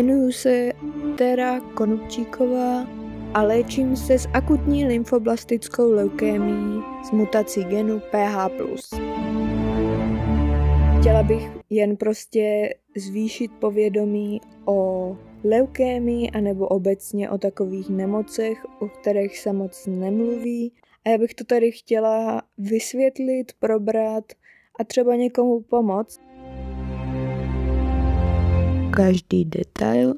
Jmenuji se Tera Konupčíková a léčím se s akutní lymfoblastickou leukémií s mutací genu PH+. Chtěla bych jen prostě zvýšit povědomí o leukémii anebo obecně o takových nemocech, o kterých se moc nemluví. A já bych to tady chtěla vysvětlit, probrat a třeba někomu pomoct. bagaj de detaliu